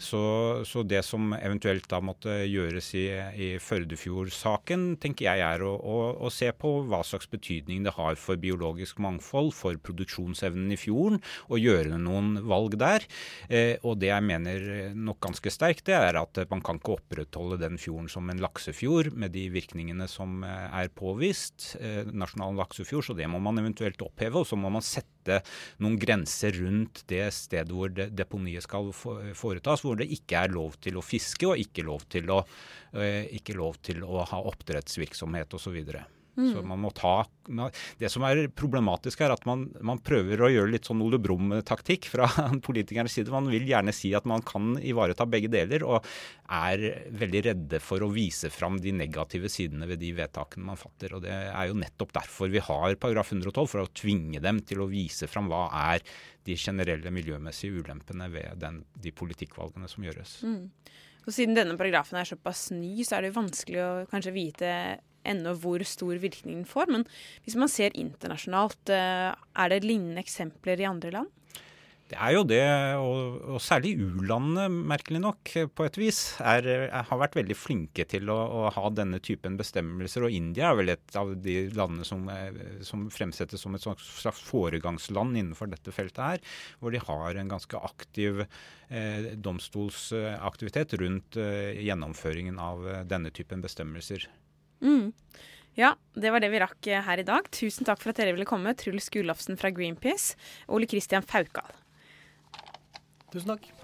Så, så, det som eventuelt da måtte gjøres i, i Førdefjord-saken, tenker jeg er å, å, å, se på hva slags betydning det har for biologisk mangfold, for produksjonsevnen i fjorden, og gjøre noen valg der. Eh, og det jeg mener nok ganske sterkt, det er at man kan ikke opprettholde den fjorden som en laksefjord med de virkningene som eh, er påvist. Eh, nasjonal laksefjord, så det må man eventuelt oppheve. Og så må man sette noen grenser rundt det stedet hvor det, deponiet skal foretas, hvor det ikke er lov til å fiske og ikke lov til å, eh, ikke lov til å ha oppdrettsvirksomhet osv. Mm. Så man må ta Det som er problematisk, er at man, man prøver å gjøre litt sånn Ole Brumm-taktikk fra *laughs* politikernes side. Man vil gjerne si at man kan ivareta begge deler, og er veldig redde for å vise fram de negative sidene ved de vedtakene man fatter. Og Det er jo nettopp derfor vi har paragraf 112, for å tvinge dem til å vise fram hva er de generelle miljømessige ulempene ved den, de politikkvalgene som gjøres. Mm. Og Siden denne paragrafen er såpass ny, så er det vanskelig å kanskje vite ennå hvor stor virkning den får. Men hvis man ser internasjonalt, eh, er det lignende eksempler i andre land? Det er jo det, og, og særlig u-landene, merkelig nok, på et vis, er, er, har vært veldig flinke til å, å, ha denne typen bestemmelser. Og India er vel et av de landene som, som fremsettes som et slags foregangsland innenfor dette feltet her. Hvor de har en ganske aktiv eh, domstolsaktivitet rundt eh, gjennomføringen av eh, denne typen bestemmelser. Mm. Ja, det var det vi rakk eh, her i dag. Tusen takk for at dere ville komme, Truls Gulafsen fra Greenpeace og Ole Kristian Faukal. Tusen takk.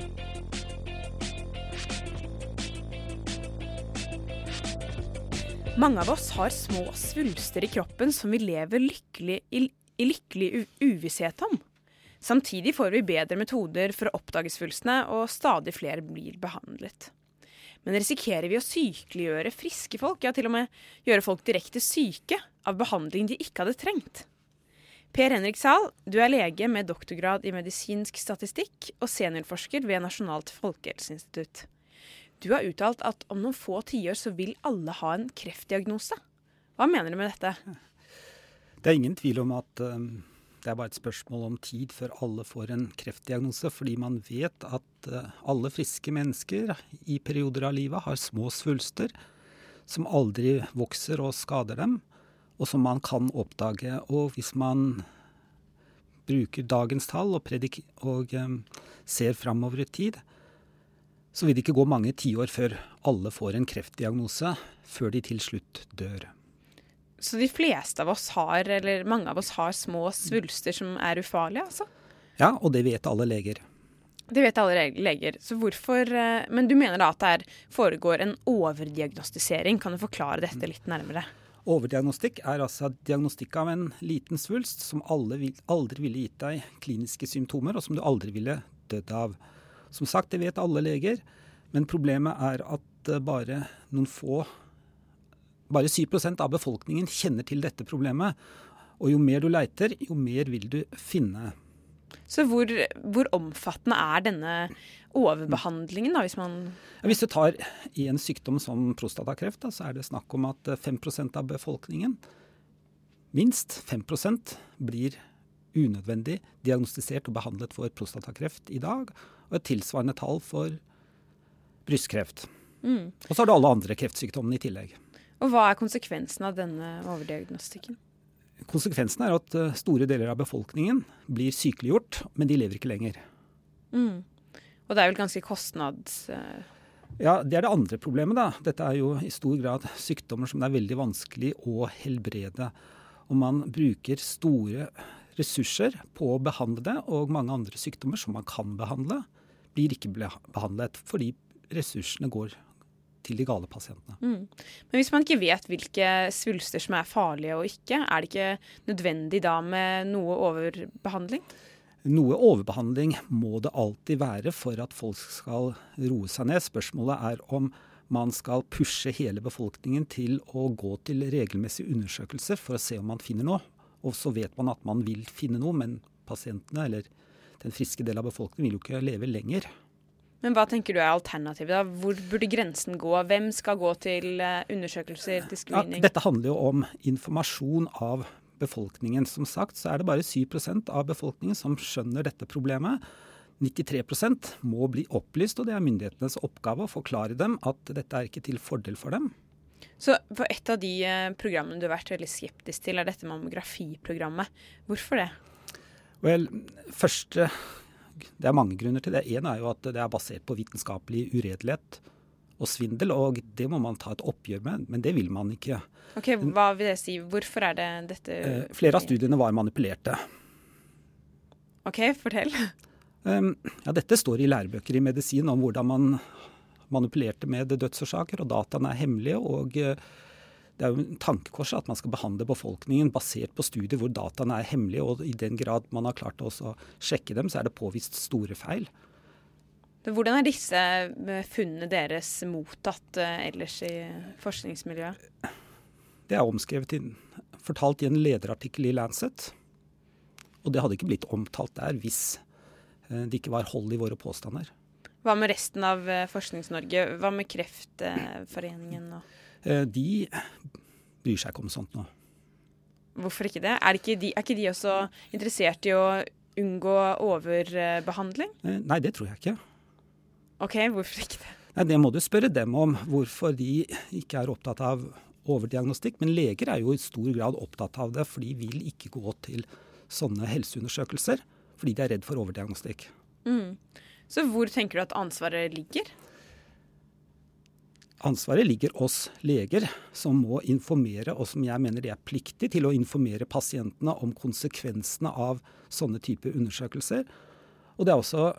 Mange av oss har små svulster i kroppen som vi lever lykkelig, i, i lykkelig uvisshet om. Samtidig får vi bedre metoder for å oppdage svulstene, og stadig flere blir behandlet. Men risikerer vi å sykeliggjøre friske folk, ja til og med gjøre folk direkte syke av behandling de ikke hadde trengt? Per Henrik Zahl, du er lege med doktorgrad i medisinsk statistikk og seniorforsker ved Nasjonalt folkehelseinstitutt. Du har uttalt at om noen få tiår så vil alle ha en kreftdiagnose. Hva mener du med dette? Det er ingen tvil om at um, det er bare et spørsmål om tid før alle får en kreftdiagnose, fordi man vet at uh, alle friske mennesker i perioder av livet har små svulster som aldri vokser og skader dem, og som man kan oppdage. Og hvis man bruker dagens tall og, og um, ser framover i tid, så vil det ikke gå mange tiår før alle får en kreftdiagnose, før de til slutt dør. Så de fleste av oss har, eller mange av oss har små svulster som er ufarlige, altså? Ja, og det vet alle leger. Det vet alle leger. Så hvorfor eh, Men du mener da at det foregår en overdiagnostisering. Kan du forklare dette litt nærmere? Overdiagnostikk er altså diagnostikk av en liten svulst som vil, aldri ville gitt deg kliniske symptomer, og som du aldri ville dødd av. Som sagt, det vet alle leger, men problemet er at eh, bare noen få Bare 7 av befolkningen kjenner til dette problemet. Og jo mer du leiter, jo mer vil du finne. Så hvor, hvor omfattende er denne overbehandlingen, da, hvis man ja, Hvis du tar i en sykdom som prostatakreft, da, så er det snakk om at 5 eh, av befolkningen, minst 5% blir unødvendig diagnostisert og behandlet for prostatakreft i dag og et tilsvarende tall for brystkreft. Mm. Og så har du alle andre kreftsykdommene i tillegg. Og Hva er konsekvensen av denne overdiagnostikken? Konsekvensen er at eh, store deler av befolkningen blir sykeliggjort, men de lever ikke lenger. Mm. Og det er vel ganske kostnads... Uh... Ja, det er det andre problemet. da. Dette er jo i stor grad sykdommer som det er veldig vanskelig å helbrede. Og man bruker store ressurser på å behandle det, og mange andre sykdommer som man kan behandle, blir ikke behandlet fordi ressursene går til de gale pasientene. Mm. Men hvis man ikke vet hvilke svulster som er farlige og ikke, er det ikke nødvendig da med noe overbehandling? Noe overbehandling må det alltid være for at folk skal roe seg ned. Spørsmålet er om man skal pushe hele befolkningen til å gå til regelmessige undersøkelser for å se om man finner noe. Og så vet man at man vil finne noe, men pasientene eller den friske delen av befolkningen vil jo ikke leve lenger. Men hva tenker du er alternativet? da? Hvor burde grensen gå? Hvem skal gå til eh, undersøkelser, til screening? Ja, dette handler jo om informasjon av befolkningen. Som sagt så er det bare 7% av befolkningen som skjønner dette problemet. 93% må bli opplyst, og det er myndighetenes oppgave å forklare dem at dette er ikke til fordel for dem. Så for et av de eh, programmene du har vært veldig skeptisk til, er dette mammografiprogrammet. Hvorfor det? Vel, første Det er mange grunner til det. En er jo at det er basert på vitenskapelig uredelighet og svindel, og det må man ta et oppgjør med, men det vil man ikke. Ok, Hva vil det si? Hvorfor er det dette Eh, flere av studiene var manipulerte. OK, fortell. Um, ja, dette står i lærebøker i medisin om hvordan man manipulerte med dødsårsaker, og dataene er hemmelige. og eh, det er jo en tankekors at man skal behandle befolkningen basert på studier hvor dataene er hemmelige, og i den grad man har klart å sjekke dem, så er det påvist store feil. Hvordan er disse eh, funnene deres mottatt eh, ellers i forskningsmiljøet? Det er omskrevet inn, fortalt i en lederartikkel i Lancet. Og det hadde ikke blitt omtalt der hvis det ikke var hold i våre påstander. Hva med resten av eh, Forsknings-Norge? Hva med Kreftforeningen? og Eh, De bryr seg ikke om sånt nå. Hvorfor ikke det? Er ikke de, er ikke de også interessert i å unngå overbehandling? Eh, Nei, det tror jeg ikke. OK, hvorfor ikke det? Nei, Det må du spørre dem om, hvorfor de ikke er opptatt av overdiagnostikk. Men leger er jo i stor grad opptatt av det, for de vil ikke gå til sånne helseundersøkelser fordi de er redd for overdiagnostikk. Mm. Så hvor tenker du at ansvaret ligger? Ansvaret ligger oss leger, som må informere, og som jeg mener de er pliktig til å informere pasientene om konsekvensene av sånne type undersøkelser. Og det er også,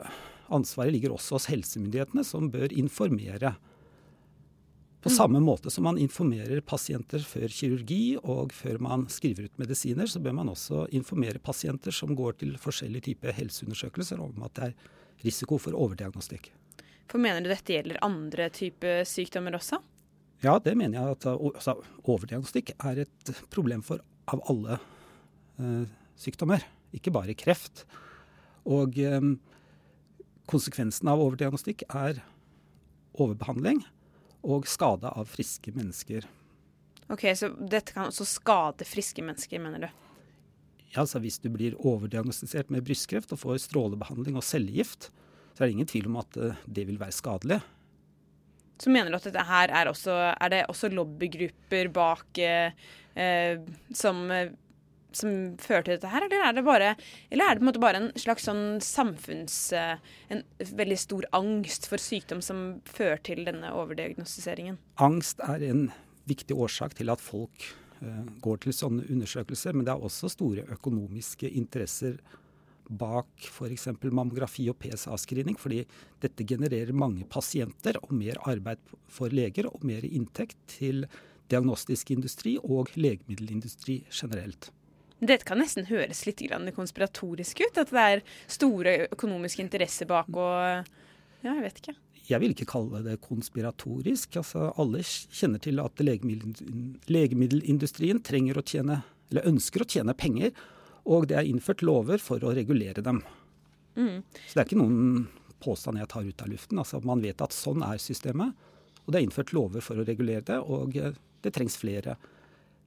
ansvaret ligger også hos helsemyndighetene, som bør informere. På samme måte som man informerer pasienter før kirurgi og før man skriver ut medisiner, så bør man også informere pasienter som går til forskjellige typer helseundersøkelser om at det er risiko for overdiagnostikk. For Mener du dette gjelder andre typer sykdommer også? Ja, det mener jeg at altså, overdiagnostikk er et problem for av alle eh, sykdommer, ikke bare kreft. Og eh, konsekvensen av overdiagnostikk er overbehandling og skade av friske mennesker. Ok, Så dette kan også skade friske mennesker, mener du? Ja, altså Hvis du blir overdiagnostisert med brystkreft og får strålebehandling og cellegift, så er det ingen tvil om at eh, det vil være skadelig. Så mener du at dette her er også Er det også lobbygrupper bak eh, eh, som, eh, som fører til dette her, eller er det bare Eller er det på en måte bare en slags sånn samfunns... En veldig stor angst for sykdom som fører til denne overdiagnostiseringen? Angst er en viktig årsak til at folk går til sånne undersøkelser, men det er også store økonomiske interesser bak f.eks. mammografi og PSA-screening, fordi dette genererer mange pasienter og mer arbeid for leger og mer inntekt til diagnostisk industri og legemiddelindustri generelt. Dette kan nesten høres litt konspiratorisk ut, at det er store økonomiske interesser bak og Ja, jeg vet ikke. Jeg vil ikke kalle det konspiratorisk. Altså, alle kjenner til at legemiddelindustrien trenger å tjene, eller ønsker å tjene penger, og det er innført lover for å regulere dem. Mm. Så det er ikke noen påstand jeg tar ut av luften. Altså, man vet at sånn er systemet, og det er innført lover for å regulere det, og eh, det trengs flere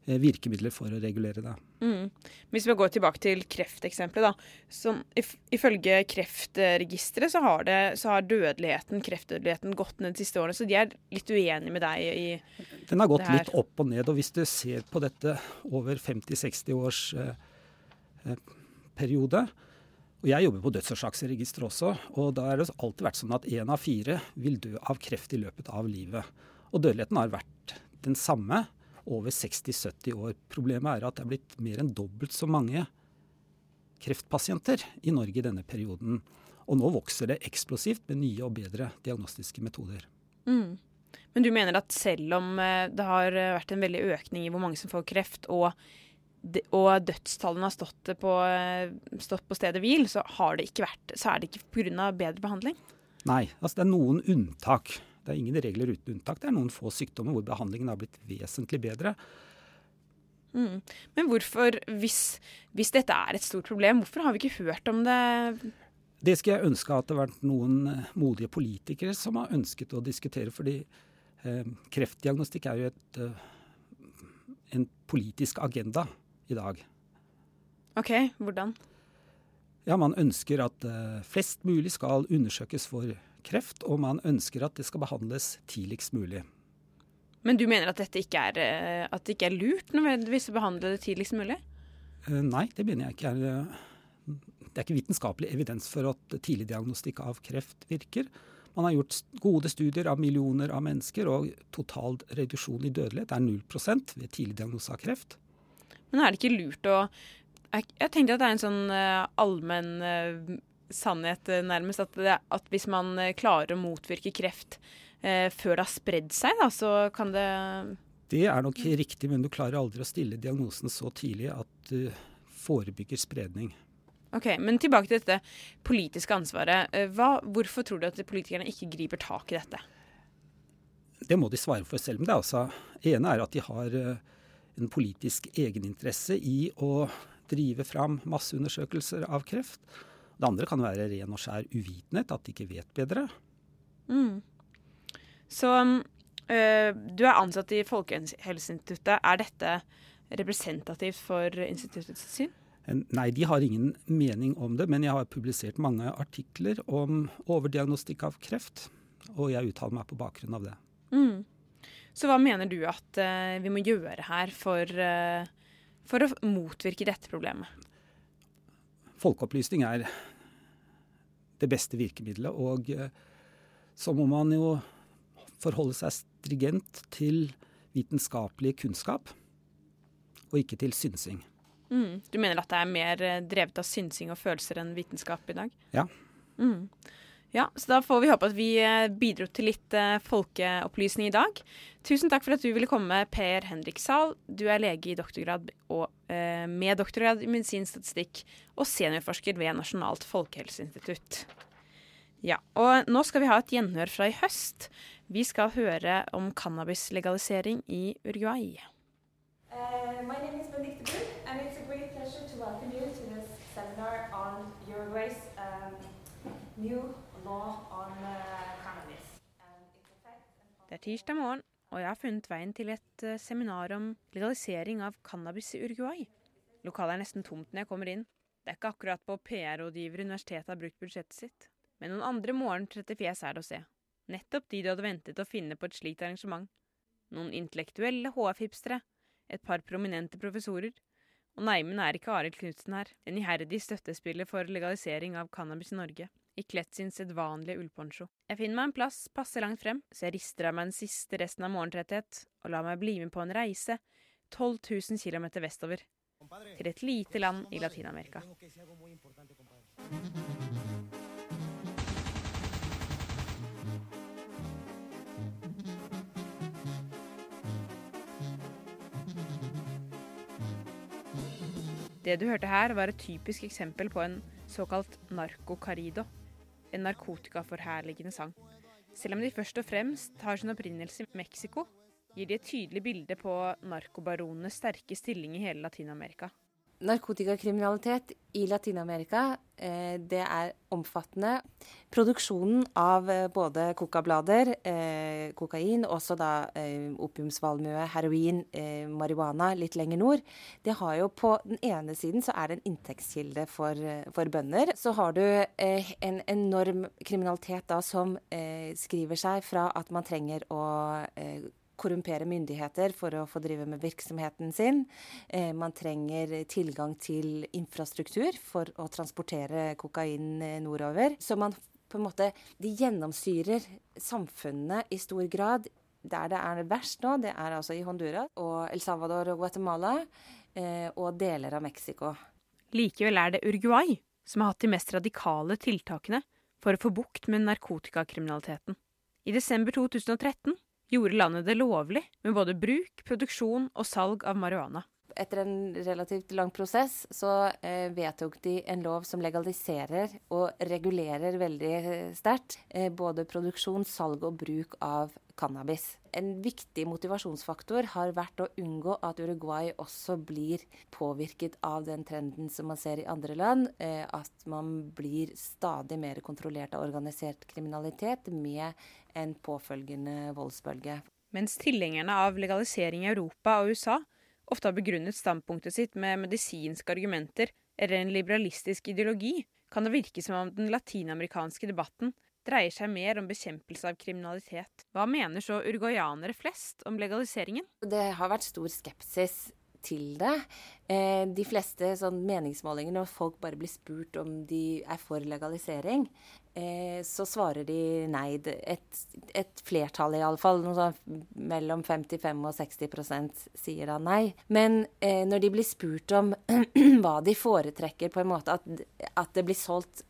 virkemidler for å regulere det. Mm. Hvis vi går tilbake til krefteksempelet, da. Som, ifølge Kreftregisteret så har, det, så har dødeligheten, kreftdødeligheten gått ned de siste årene, så de er litt uenige med deg i Den har gått litt opp og ned, og hvis du ser på dette over 50-60 års eh, eh, periode og Jeg jobber på dødsårsaksregisteret også, og da har det alltid vært sånn at én av fire vil dø av kreft i løpet av livet. Og dødeligheten har vært den samme over 60-70 år. Problemet er at det er blitt mer enn dobbelt så mange kreftpasienter i Norge i denne perioden. Og nå vokser det eksplosivt med nye og bedre diagnostiske metoder. Mm. Men du mener at selv om eh, det har eh, vært en veldig økning i hvor mange som får kreft, og, og dødstallene har stått på, eh, stått på stedet hvil, så, har det ikke vært, så er det ikke pga. bedre behandling? Nei, altså det er noen unntak. Det er ingen regler uten unntak. Det er noen få sykdommer hvor behandlingen har blitt vesentlig bedre. Mm. Men hvorfor, hvis, hvis dette er et stort problem, hvorfor har vi ikke hørt om det? Det skulle jeg ønske at det vært noen eh, modige politikere som har ønsket å diskutere, fordi eh, kreftdiagnostikk er jo et, eh, en politisk agenda i dag. OK, hvordan? Ja, Man ønsker at eh, flest mulig skal undersøkes for kreft, og man ønsker at det skal behandles tidligst mulig. Men du mener at dette ikke er, eh, at det ikke er lurt nødvendigvis å behandle det tidligst mulig? Eh, Nei, det mener jeg ikke er eh, Det er ikke vitenskapelig evidens for at tidlig diagnostikk av kreft virker. Man har gjort gode studier av millioner av mennesker, og total reduksjon i dødelighet er 0% ved tidlig diagnose av kreft. Men er det ikke lurt å Jeg, tenkte at det er en sånn allmenn sannhet, eh, nærmest, at, det, at hvis man eh, klarer å motvirke kreft eh, før det har spredd seg, da, så kan det Det er nok riktig, men du klarer aldri å stille diagnosen så tidlig at du forebygger spredning. Ok, Men tilbake til dette politiske ansvaret. Eh, Hva, hvorfor tror du at politikerne ikke griper tak i dette? Det må de svare for selv. Men det altså, ene er at de har eh, en politisk egeninteresse i å drive fram masseundersøkelser av kreft. Det andre kan være ren og skjær uvitenhet, at de ikke vet bedre. Mm. Så øh, du er ansatt i Folkehelseinstituttet. Er dette representativt for instituttets syn? Nei, de har ingen mening om det, men jeg har publisert mange artikler om overdiagnostikk av kreft, og jeg uttaler meg på bakgrunn av det. Mm. Så hva mener du at uh, vi må gjøre her for, uh, for å motvirke dette problemet? Folkeopplysning er det beste virkemidlet, og eh, så må man jo forholde seg strigent til vitenskapelig kunnskap, og ikke til synsing. Mm. Du mener at det er mer øh, drevet av synsing og følelser enn vitenskap i dag? Ja. Mm. Ja, så da får vi håpe at vi eh, bidro til litt eh, folkeopplysning i dag. Tusen takk for at du ville komme, Per Henrik Sahl. Du er lege i doktorgrad og eh, med doktorgrad i medisinsk statistikk og seniorforsker ved Nasjonalt folkehelseinstitutt. Ja, og nå skal vi ha et gjenhør fra i høst. Vi skal høre om cannabislegalisering i Uruguay. Uh, my name is Benedicte Bull, and it's a great pleasure to welcome you to this seminar on Uruguay's um, new law on uh, cannabis. Det er tirsdag morgen, og jeg har funnet veien til et eh, seminar om legalisering av cannabis i Uruguay. Lokalet er nesten tomt når jeg kommer inn. Det er ikke akkurat på PR-rådgiver universitetet har brukt budsjettet sitt. Men noen andre morgentrette fjes er det å se. Nettopp de du hadde ventet å finne på et slikt arrangement. Noen intellektuelle HF-hipstere, et par prominente professorer. Og neimen er ikke Arild Knutsen her, en iherdig støttespiller for legalisering av cannabis i Norge ikledd sin sedvanlige ullponcho. Jeg finner meg en plass passe langt frem, så jeg rister av meg den siste resten av morgentretthet og lar meg bli med på en reise 12 000 km vestover, til et lite land i Latin-Amerika. Det du hørte her, var et typisk eksempel på en såkalt narkocarido, en narkotikaforherligende sang. Selv om de først og fremst har sin opprinnelse i Mexico, gir de et tydelig bilde på narkobaronenes sterke stilling i hele Latin-Amerika. Narkotikakriminalitet i Latin-Amerika, eh, det er omfattende. Produksjonen av eh, både kokablader, eh, kokain, også da opiumsvalmue, heroin, marihuana litt lenger nord, det har jo på den ene siden så er det en inntektskilde for, for bønder. Så har du en enorm kriminalitet da som skriver seg fra at man trenger å korrumpere myndigheter for å få drive med virksomheten sin. Eh, man trenger tilgang til infrastruktur for å transportere kokain eh, nordover. Så man på en måte De gjennomsyrer samfunnene i stor grad. Der det er verst nå, det er altså i Honduras og El Salvador og Guatemala eh, og deler av Mexico. Likevel er det Uruguay som har hatt de mest radikale tiltakene for å få bukt med narkotikakriminaliteten. I desember 2013 gjorde landet det lovlig med både bruk, produksjon og salg av marihuana. Etter en relativt lang prosess så eh, vedtok de en lov som legaliserer og regulerer veldig eh, sterkt eh, både produksjon, salg og bruk av cannabis. En viktig motivasjonsfaktor har vært å unngå at Uruguay også blir påvirket av den trenden som man ser i andre land, eh, at man blir stadig mer kontrollert av organisert kriminalitet med en påfølgende voldsbølge. Mens tilhengerne av legalisering i Europa og USA ofte har begrunnet standpunktet sitt med medisinske argumenter eller en liberalistisk ideologi, kan det virke som om den latinamerikanske debatten dreier seg mer om bekjempelse av kriminalitet. Hva mener så uruguayanere flest om legaliseringen? Det har vært stor skepsis til det. Eh, de fleste sånn meningsmålinger, når folk bare blir spurt om de er for legalisering, eh, så svarer de nei. Et, et flertall iallfall, sånn mellom 55 og 60% sier da nei. Men eh, når de blir spurt om *clears throat* hva de foretrekker, på en måte at, at det blir solgt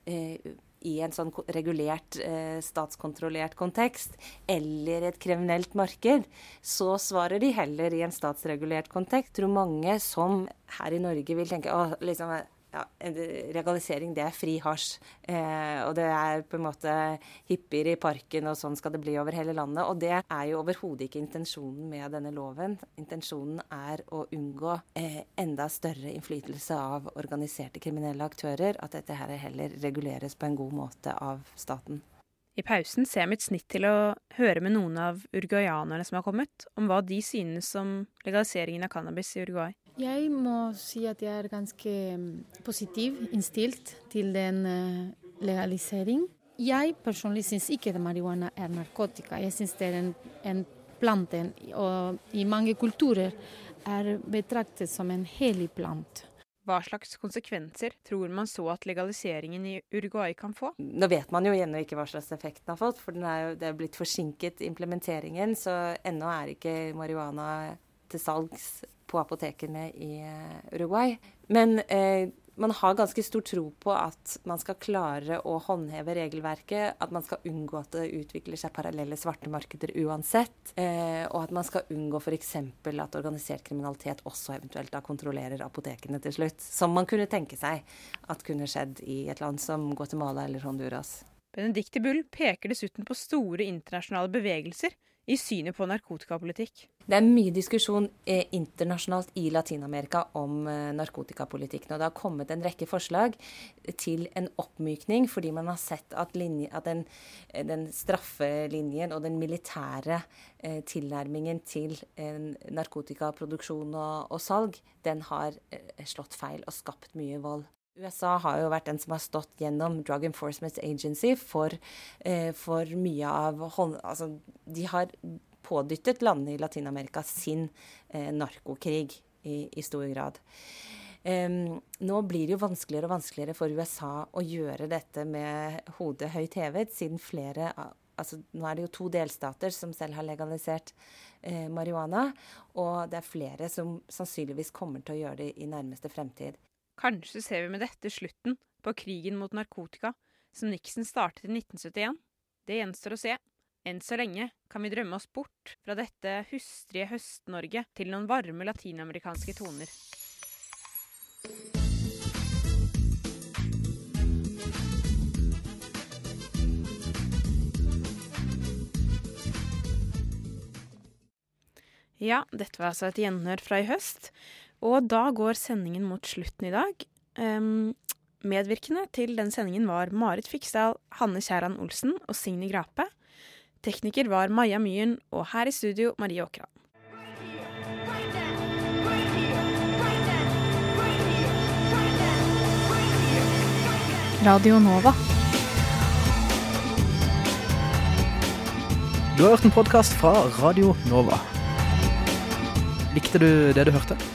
i en sånn regulert, eh, statskontrollert kontekst, eller et kriminelt marked, så svarer de heller i en statsregulert kontekst. Jeg tror mange som her i Norge vil tenke å, liksom, ja, legalisering, det er fri hasj. Eh, og det er på en måte hippier i parken, og sånn skal det bli over hele landet. Og det er jo overhodet ikke intensjonen med denne loven. Intensjonen er å unngå eh, enda større innflytelse av organiserte kriminelle aktører. At dette her heller reguleres på en god måte av staten. I pausen ser jeg mitt snitt til å høre med noen av uruguayanerne som har kommet, om hva de synes om legaliseringen av cannabis i Uruguay. Jeg må si at jeg er ganske mm, positiv innstilt til den uh, legalisering. Jeg personlig syns ikke at marihuana er narkotika. Jeg syns det er en, en plante, og i mange kulturer er betraktet som en hellig plant. Hva slags konsekvenser tror man så at legaliseringen i Uruguay kan få? Nå vet man jo ennå ikke hva slags effekt den har fått, for den er jo, det er blitt forsinket implementeringen. Så ennå er ikke marihuana til salgs på apotekene i eh, Uruguay. Men eh, man har ganske stor tro på at man skal klare å håndheve regelverket, at man skal unngå at det utvikler seg parallelle svarte markeder uansett, eh, og at man skal unngå f.eks. at organisert kriminalitet også eventuelt da kontrollerer apotekene til slutt. Som man kunne tenke seg at kunne skjedd i et land som Guatemala eller Honduras. Benedicte Bull peker dessuten på store internasjonale bevegelser i synet på narkotikapolitikk. Det er mye diskusjon eh, internasjonalt i Latin-Amerika om eh, narkotikapolitikken. Og det har kommet en rekke forslag til en oppmykning, fordi man har sett at, linje, at den, den, straffelinjen og den militære eh, tilnærmingen til eh, narkotikaproduksjon og, og, salg, den har eh, slått feil og skapt mye vold. USA har jo vært den som har stått gjennom Drug Enforcement Agency for, eh, for mye av. Altså, de har pådyttet landene i Latin-Amerika sin eh, narkokrig i, i, stor grad. Um, nå blir det jo vanskeligere og vanskeligere for USA å gjøre dette med hodet høyt hevet, siden flere altså Nå er det jo to delstater som selv har legalisert eh, marihuana, og det er flere som sannsynligvis kommer til å gjøre det i nærmeste fremtid. Kanskje ser vi med dette slutten på krigen mot narkotika som Nixon startet i 1971. Det gjenstår å se. Enn så lenge kan vi drømme oss bort fra dette hustrige Høst-Norge til noen varme latinamerikanske toner. Ja, dette var altså et gjenhør fra i høst. Og da går sendingen mot slutten i dag. Um, medvirkende til den sendingen var Marit Fiksdal, Hanne Kjæran Olsen og Signe Grape. Tekniker var Maja Myhren, og her i studio Marie Åkran. Radio Nova. Du har hørt en podkast fra Radio Nova. Likte du det du hørte?